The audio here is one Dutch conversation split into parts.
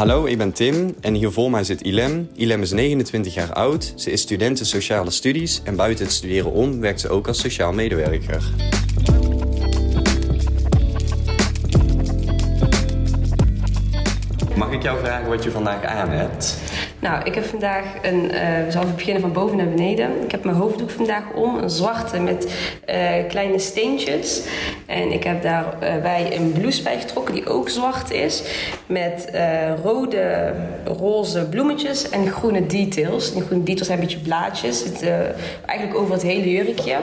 Hallo, ik ben Tim en hier voor mij zit Ilem. Ilem is 29 jaar oud, ze is student sociale studies en buiten het studeren om werkt ze ook als sociaal medewerker. Mag ik jou vragen wat je vandaag aan hebt? Nou, ik heb vandaag een, uh, we zullen beginnen van boven naar beneden. Ik heb mijn hoofddoek vandaag om, een zwarte met uh, kleine steentjes. En ik heb daarbij een blouse bij getrokken die ook zwart is. Met uh, rode, roze bloemetjes en groene details. Die groene details zijn een beetje blaadjes. Het, eigenlijk over het hele jurkje.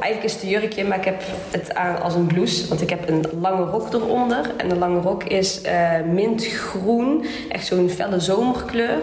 Eigenlijk is het een jurkje, maar ik heb het aan als een blouse. Want ik heb een lange rok eronder. En de lange rok is mintgroen. Echt zo'n felle zomerkleur.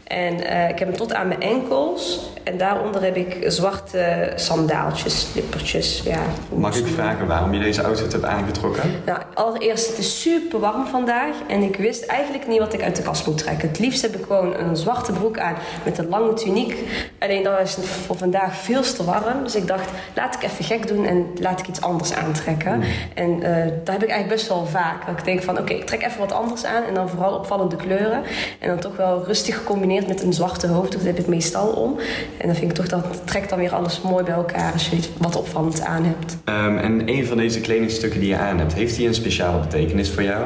En uh, ik heb hem tot aan mijn enkels. En daaronder heb ik zwarte sandaaltjes, slippertjes. Ja, Mag ik vragen waarom je deze outfit hebt aangetrokken? Nou, allereerst, het is super warm vandaag. En ik wist eigenlijk niet wat ik uit de kast moet trekken. Het liefst heb ik gewoon een zwarte broek aan met een lange tuniek. Alleen dat was voor vandaag veel te warm. Dus ik dacht, laat ik even gek doen en laat ik iets anders aantrekken. Mm. En uh, dat heb ik eigenlijk best wel vaak. Dat ik denk van, oké, ik trek even wat anders aan. En dan vooral opvallende kleuren. En dan toch wel rustig gecombineerd met een zwarte hoofddoek. Dat heb ik meestal om. En dan vind ik toch dat trekt dan weer alles mooi bij elkaar als je wat opvallend aan hebt. Um, en een van deze kledingstukken die je aan hebt, heeft die een speciale betekenis voor jou?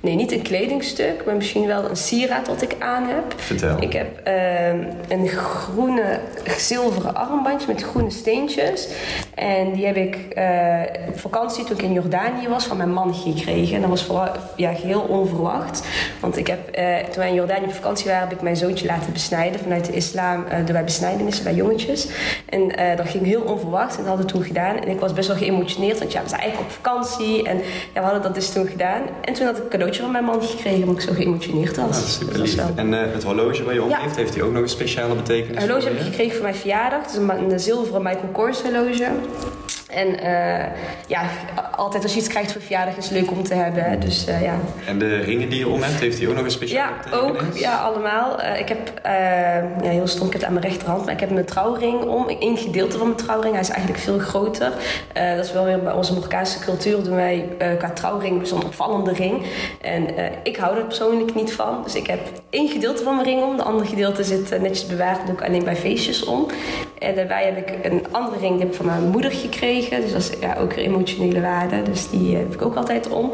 Nee, niet een kledingstuk, maar misschien wel een sieraad dat ik aan heb. Vertel. Ik heb uh, een groene zilveren armbandje met groene steentjes. En die heb ik uh, op vakantie toen ik in Jordanië was van mijn man gekregen. En dat was vooral ja, geheel onverwacht. Want ik heb, uh, toen wij in Jordanië op vakantie waren, heb ik mijn zoontje laten besnijden vanuit de islam. Uh, door bij besnijdenissen bij jongetjes. En dat ging heel onverwacht en dat hadden we toen gedaan. En ik was best wel geëmotioneerd, want ja, we zijn eigenlijk op vakantie. En ja, we hadden dat dus toen gedaan. En toen had ik een cadeautje van mijn man gekregen, omdat ik zo geëmotioneerd was. Ja, super lief. En uh, het horloge waar je om ja. heeft, heeft hij ook nog een speciale betekenis? Een horloge heb ik gekregen voor mijn verjaardag. Het is een, een zilveren Michael Kors horloge. En uh, ja, altijd als je iets krijgt voor verjaardag is het leuk om te hebben. Dus, uh, ja. En de ringen die je om hebt, heeft hij ook nog een speciale Ja, ook. Ja, allemaal. Uh, ik heb, ja, heel stom, ik heb het aan mijn rechterhand, maar ik heb mijn trouwring om. Eén gedeelte van mijn trouwring, hij is eigenlijk veel groter. dat is wel weer bij onze Marokkaanse cultuur doen wij qua trouwring zo'n opvallende ring. En ik hou er persoonlijk niet van. Dus ik heb één gedeelte van mijn ring om. De andere gedeelte zit netjes bewaard, doe ik alleen bij feestjes om. En daarbij heb ik een andere ring, die heb ik van mijn moeder gekregen. Dus dat is ja, ook weer emotionele waarde. Dus die heb ik ook altijd om.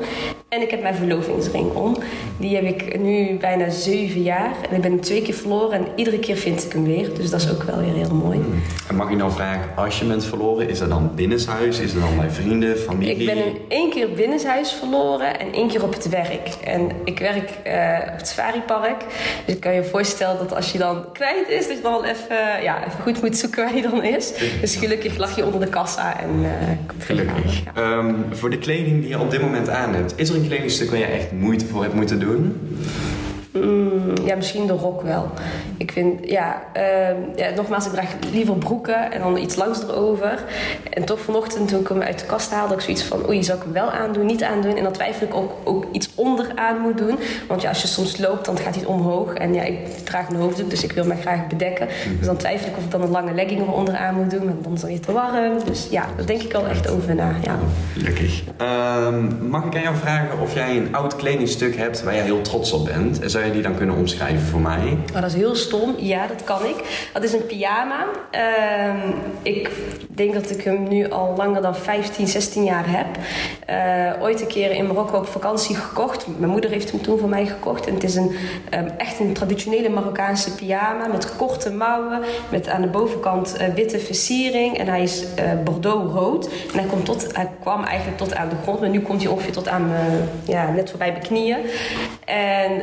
En ik heb mijn verlovingsring om. Die heb ik nu bijna zeven jaar. En ik ben hem twee keer verloren en iedere keer vind ik hem weer. Dus dat is ook wel weer heel mooi. Hmm. En mag ik nou vragen, als je bent verloren, is dat dan binnenshuis? Is dat dan bij vrienden, familie? Ik ben één keer binnenshuis verloren en één keer op het werk. En ik werk uh, op het Safari-park. Dus ik kan je voorstellen dat als je dan kwijt is, dat je dan even, ja, even goed moet zoeken waar je dan is. Dus gelukkig lag je onder de kassa en uh, komt Gelukkig. Ja. Um, voor de kleding die je op dit moment aan hebt, is er een kledingstuk waar je echt moeite voor hebt moeten doen? Mm, ja, misschien de rok wel. Ik vind, ja, uh, ja, nogmaals, ik draag liever broeken en dan iets langs erover. En toch vanochtend, toen ik hem uit de kast haalde, ik zoiets van, oei, zou ik hem wel aandoen, niet aandoen? En dan twijfel ik ook, ook iets onderaan moet doen. Want ja, als je soms loopt, dan gaat hij omhoog. En ja, ik draag een hoofddoek, dus ik wil me graag bedekken. Mm-hmm. Dus dan twijfel ik of ik dan een lange legging er onderaan moet doen. Want dan is het weer te warm. Dus ja, daar denk ik al echt over na. Ja. Gelukkig. Um, mag ik aan jou vragen of jij een oud kledingstuk hebt waar je heel trots op bent? En zou die dan kunnen omschrijven voor mij? Oh, dat is heel stom. Ja, dat kan ik. Dat is een pyjama. Uh, ik denk dat ik hem nu al langer dan 15, 16 jaar heb. Uh, ooit een keer in Marokko op vakantie gekocht. Mijn moeder heeft hem toen voor mij gekocht. En het is een, um, echt een traditionele Marokkaanse pyjama met korte mouwen. Met aan de bovenkant uh, witte versiering. En hij is uh, bordeaux-rood. En hij, komt tot, hij kwam eigenlijk tot aan de grond. Maar nu komt hij ongeveer tot aan mijn, ja, net voorbij mijn knieën. En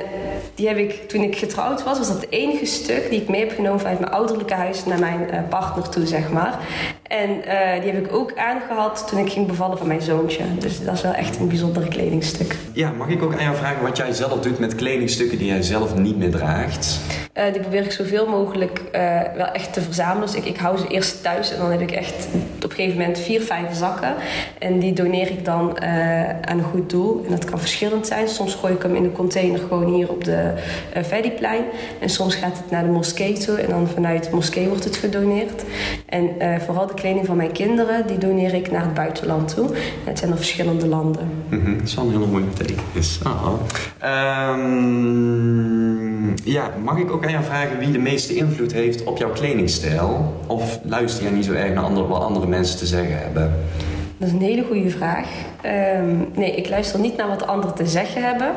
die heb ik, toen ik getrouwd was, was dat het enige stuk die ik mee heb genomen vanuit mijn ouderlijke huis naar mijn uh, partner toe, zeg maar. En uh, die heb ik ook aangehad toen ik ging bevallen van mijn zoontje. Dus dat is wel echt een bijzondere kledingstuk. Ja, mag ik ook aan jou vragen wat jij zelf doet met kledingstukken die jij zelf niet meer draagt? Uh, die probeer ik zoveel mogelijk wel echt te verzamelen. Dus ik, ik hou ze eerst thuis en dan heb ik echt op een gegeven moment vier, vijf zakken. En die doneer ik dan eh, aan een goed doel. En dat kan verschillend zijn. Soms gooi ik hem in een container gewoon hier op de uh. En soms gaat het naar de moskee toe. En dan vanuit de moskee wordt het gedoneerd. En vooral de kleding van mijn kinderen, die doneer ik naar het buitenland toe. Het zijn er verschillende landen. Mm -hmm. Dat is wel een hele mooie betekenis. Oh. Um, ja, mag ik ook aan jou vragen wie de meeste invloed heeft op jouw kledingstijl? Of luister jij niet zo erg naar andere, wat andere mensen te zeggen hebben? Dat is een hele goede vraag. Um, nee, ik luister niet naar wat anderen te zeggen hebben.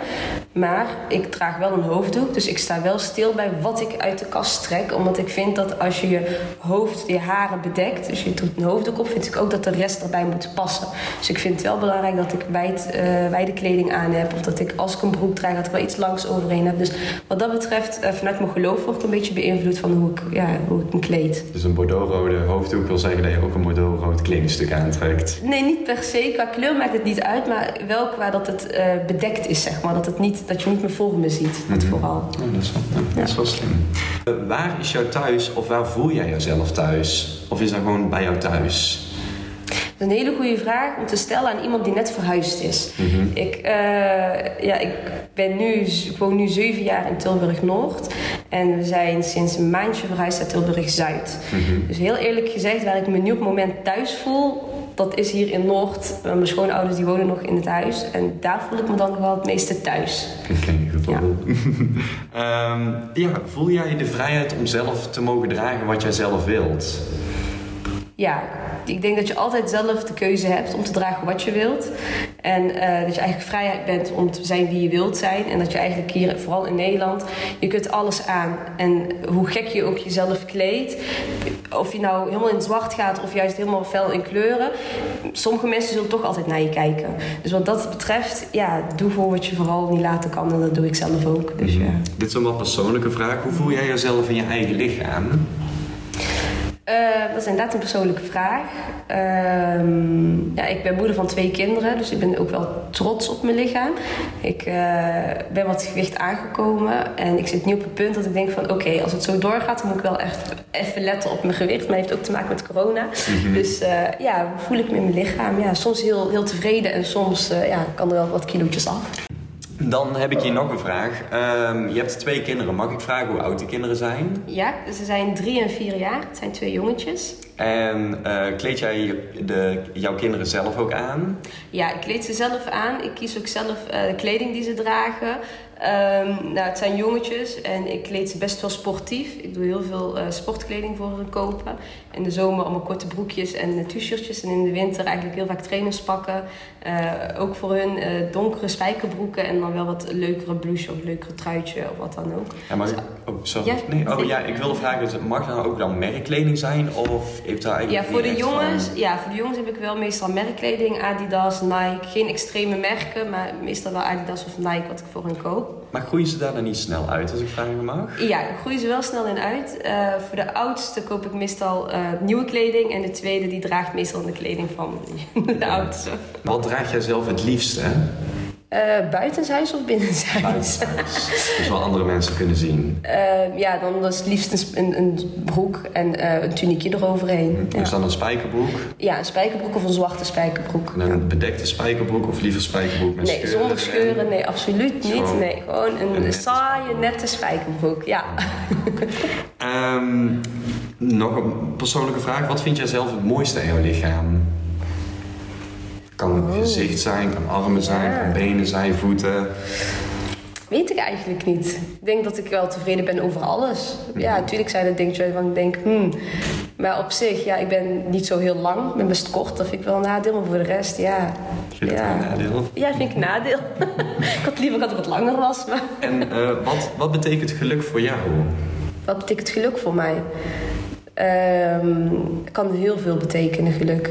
Maar ik draag wel een hoofddoek. Dus ik sta wel stil bij wat ik uit de kast trek. Omdat ik vind dat als je je hoofd, je haren bedekt. Dus je doet een hoofddoek op. Vind ik ook dat de rest erbij moet passen. Dus ik vind het wel belangrijk dat ik wijd, uh, wijde kleding aan heb. Of dat ik als ik een broek draag, dat ik wel iets langs overheen heb. Dus wat dat betreft, uh, vanuit mijn geloof wordt een beetje beïnvloed van hoe ik, ja, hoe ik me kleed. Dus een bordeauxrode hoofddoek wil zeggen dat je ook een bordeauxrood kledingstuk aantrekt? Nee, niet per se. Qua kleur maakt het niet uit, maar wel qua dat het uh, bedekt is, zeg maar. Dat, het niet, dat je niet meer vormen ziet, dat mm -hmm. vooral. Oh, dat, is wel, ja, dat is wel slim. Uh, waar is jouw thuis of waar voel jij jezelf thuis? Of is dat gewoon bij jou thuis? Dat is een hele goede vraag om te stellen aan iemand die net verhuisd is. Mm -hmm. ik, uh, ja, ik, ben nu, ik woon nu zeven jaar in Tilburg-Noord. En we zijn sinds een maandje verhuisd naar Tilburg-Zuid. Mm -hmm. Dus heel eerlijk gezegd, waar ik me nu op het moment thuis voel dat is hier in Noord. Mijn schoonouders die wonen nog in het huis. En daar voel ik me dan nog wel het meeste thuis. Ja. um, ja, voel jij de vrijheid om zelf te mogen dragen wat jij zelf wilt? Ja, ik denk dat je altijd zelf de keuze hebt om te dragen wat je wilt. En uh, dat je eigenlijk vrijheid bent om te zijn wie je wilt zijn. En dat je eigenlijk hier, vooral in Nederland, je kunt alles aan. En hoe gek je ook jezelf kleedt, of je nou helemaal in het zwart gaat of juist helemaal fel in kleuren, sommige mensen zullen toch altijd naar je kijken. Dus wat dat betreft, ja, doe voor wat je vooral niet laten kan. En dat doe ik zelf ook. Dus, ja. Dit is een wat persoonlijke vraag. Hoe voel jij jezelf in je eigen lichaam? Uh, dat is inderdaad een persoonlijke vraag. Uh, ja, ik ben moeder van twee kinderen, dus ik ben ook wel trots op mijn lichaam. Ik uh, ben wat gewicht aangekomen en ik zit nu op het punt dat ik denk van... oké, okay, als het zo doorgaat, dan moet ik wel echt even letten op mijn gewicht. Maar het heeft ook te maken met corona. Mm -hmm. Dus ja, hoe voel ik me in mijn lichaam? Ja, soms heel, heel tevreden en soms ja, kan er wel wat kilootjes af. Dan heb ik hier nog een vraag. Um, je hebt twee kinderen. Mag ik vragen hoe oud die kinderen zijn? Ja, ze zijn drie en vier jaar. Het zijn twee jongetjes. En uh, kleed jij de, jouw kinderen zelf ook aan? Ja, ik kleed ze zelf aan. Ik kies ook zelf uh, de kleding die ze dragen. Um, nou, het zijn jongetjes en ik kleed ze best wel sportief. Ik doe heel veel uh, sportkleding voor hen kopen. In de zomer allemaal korte broekjes en t-shirtjes. En in de winter eigenlijk heel vaak trainerspakken. Uh, ook voor hun donkere spijkerbroeken en dan wel wat leukere blouses of leukere truitje of wat dan ook. Ja, maar, oh, sorry. Ja, nee, oh, ja, ik wilde vragen, mag dat ook dan merkkleding zijn? Of heeft daar eigenlijk ja, voor de jongens, van... ja, voor de jongens heb ik wel meestal merkkleding. Adidas, Nike. Geen extreme merken, maar meestal wel Adidas of Nike wat ik voor hen koop. Maar groeien ze daar dan niet snel uit, als ik vragen mag? Ja, groeien ze wel snel in uit. Uh, voor de oudste koop ik meestal uh, nieuwe kleding. En de tweede die draagt meestal de kleding van de ja. oudste. Wat draag jij zelf het liefst, hè? Uh, buitenshuis of binnenshuis? Buitenshuis. dus wel andere mensen kunnen zien. Uh, ja, dan is het liefst een, een broek en uh, een tuniekje eroverheen. Dus ja. dan een spijkerbroek? Ja, een spijkerbroek of een zwarte spijkerbroek. En een bedekte spijkerbroek of liever spijkerbroek met nee, scheuren? Nee, zonder scheuren. Nee, absoluut niet. Zo. Nee, gewoon een, een saaie, nette spijkerbroek. Ja. um, nog een persoonlijke vraag. Wat vind jij zelf het mooiste aan jouw lichaam? Kan oh. gezicht zijn, kan armen zijn, ja. kan benen zijn, voeten. Weet ik eigenlijk niet. Ik denk dat ik wel tevreden ben over alles. Ja, natuurlijk zijn er dingetjes waarvan ik denk, hmm. Maar op zich, ja, ik ben niet zo heel lang. Ik ben best kort. Dat vind ik wel een nadeel. Maar voor de rest, ja. Vind je ja. dat een nadeel? Ja, vind ik een nadeel. ik had liever dat het wat langer was. Maar en uh, wat, wat betekent geluk voor jou? Wat betekent geluk voor mij? Um, kan heel veel betekenen, geluk.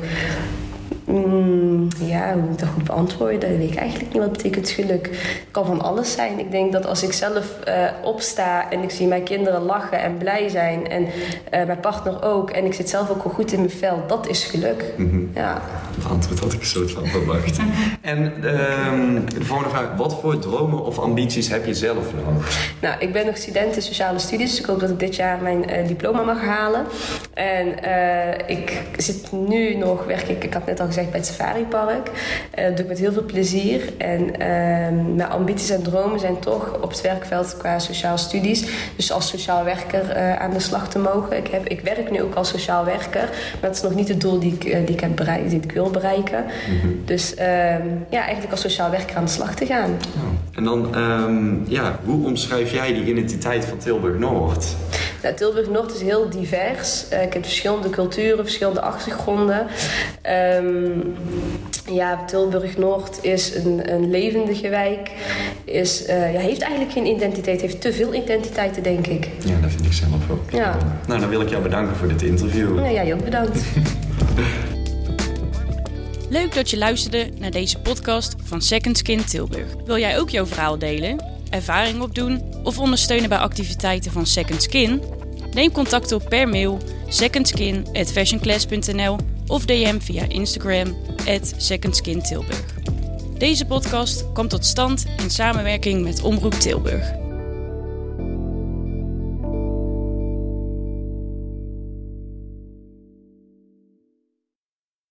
Mm, ja, hoe moet ik dat goed beantwoorden? Dat weet ik eigenlijk niet. Wat betekent geluk? Het kan van alles zijn. Ik denk dat als ik zelf uh, opsta en ik zie mijn kinderen lachen en blij zijn... en uh, mijn partner ook, en ik zit zelf ook wel goed in mijn vel, dat is geluk. Mm -hmm. Ja. Het antwoord had ik soort van verwacht. en uh, de volgende vraag. Wat voor dromen of ambities heb je zelf nog? Nou, ik ben nog student in sociale studies. Dus ik hoop dat ik dit jaar mijn uh, diploma mag halen. En ik zit nu nog, werk ik, ik had net al gezegd, bij het Safari Park. Uh, dat doe ik met heel veel plezier. En uh, mijn ambities en dromen zijn toch op het werkveld qua sociaal studies. Dus als sociaal werker uh, aan de slag te mogen. Ik, heb, ik werk nu ook als sociaal werker. Maar dat is nog niet het doel die ik, die ik, heb bereikt, die ik wil bereiken. Mm -hmm. Dus ehm, ja, eigenlijk als sociaal werker aan de slag te gaan. Oh. En dan, um, ja, hoe omschrijf jij die identiteit van Tilburg-Noord? Nou, Tilburg-Noord is heel divers. Uh, ik heb verschillende culturen, verschillende achtergronden. Um, ja, Tilburg-Noord is een, een levendige wijk. Is, uh, ja, heeft eigenlijk geen identiteit, heeft te veel identiteiten, denk ik. Ja, dat vind ik zelf ook. Ja. Nou, dan wil ik jou bedanken voor dit interview. Nou, jij ook bedankt. Leuk dat je luisterde naar deze podcast van Second Skin Tilburg. Wil jij ook jouw verhaal delen, ervaring opdoen of ondersteunen bij activiteiten van Second Skin? Neem contact op per mail secondskin@fashionclass.nl of DM via Instagram @secondskintilburg. Deze podcast komt tot stand in samenwerking met Omroep Tilburg.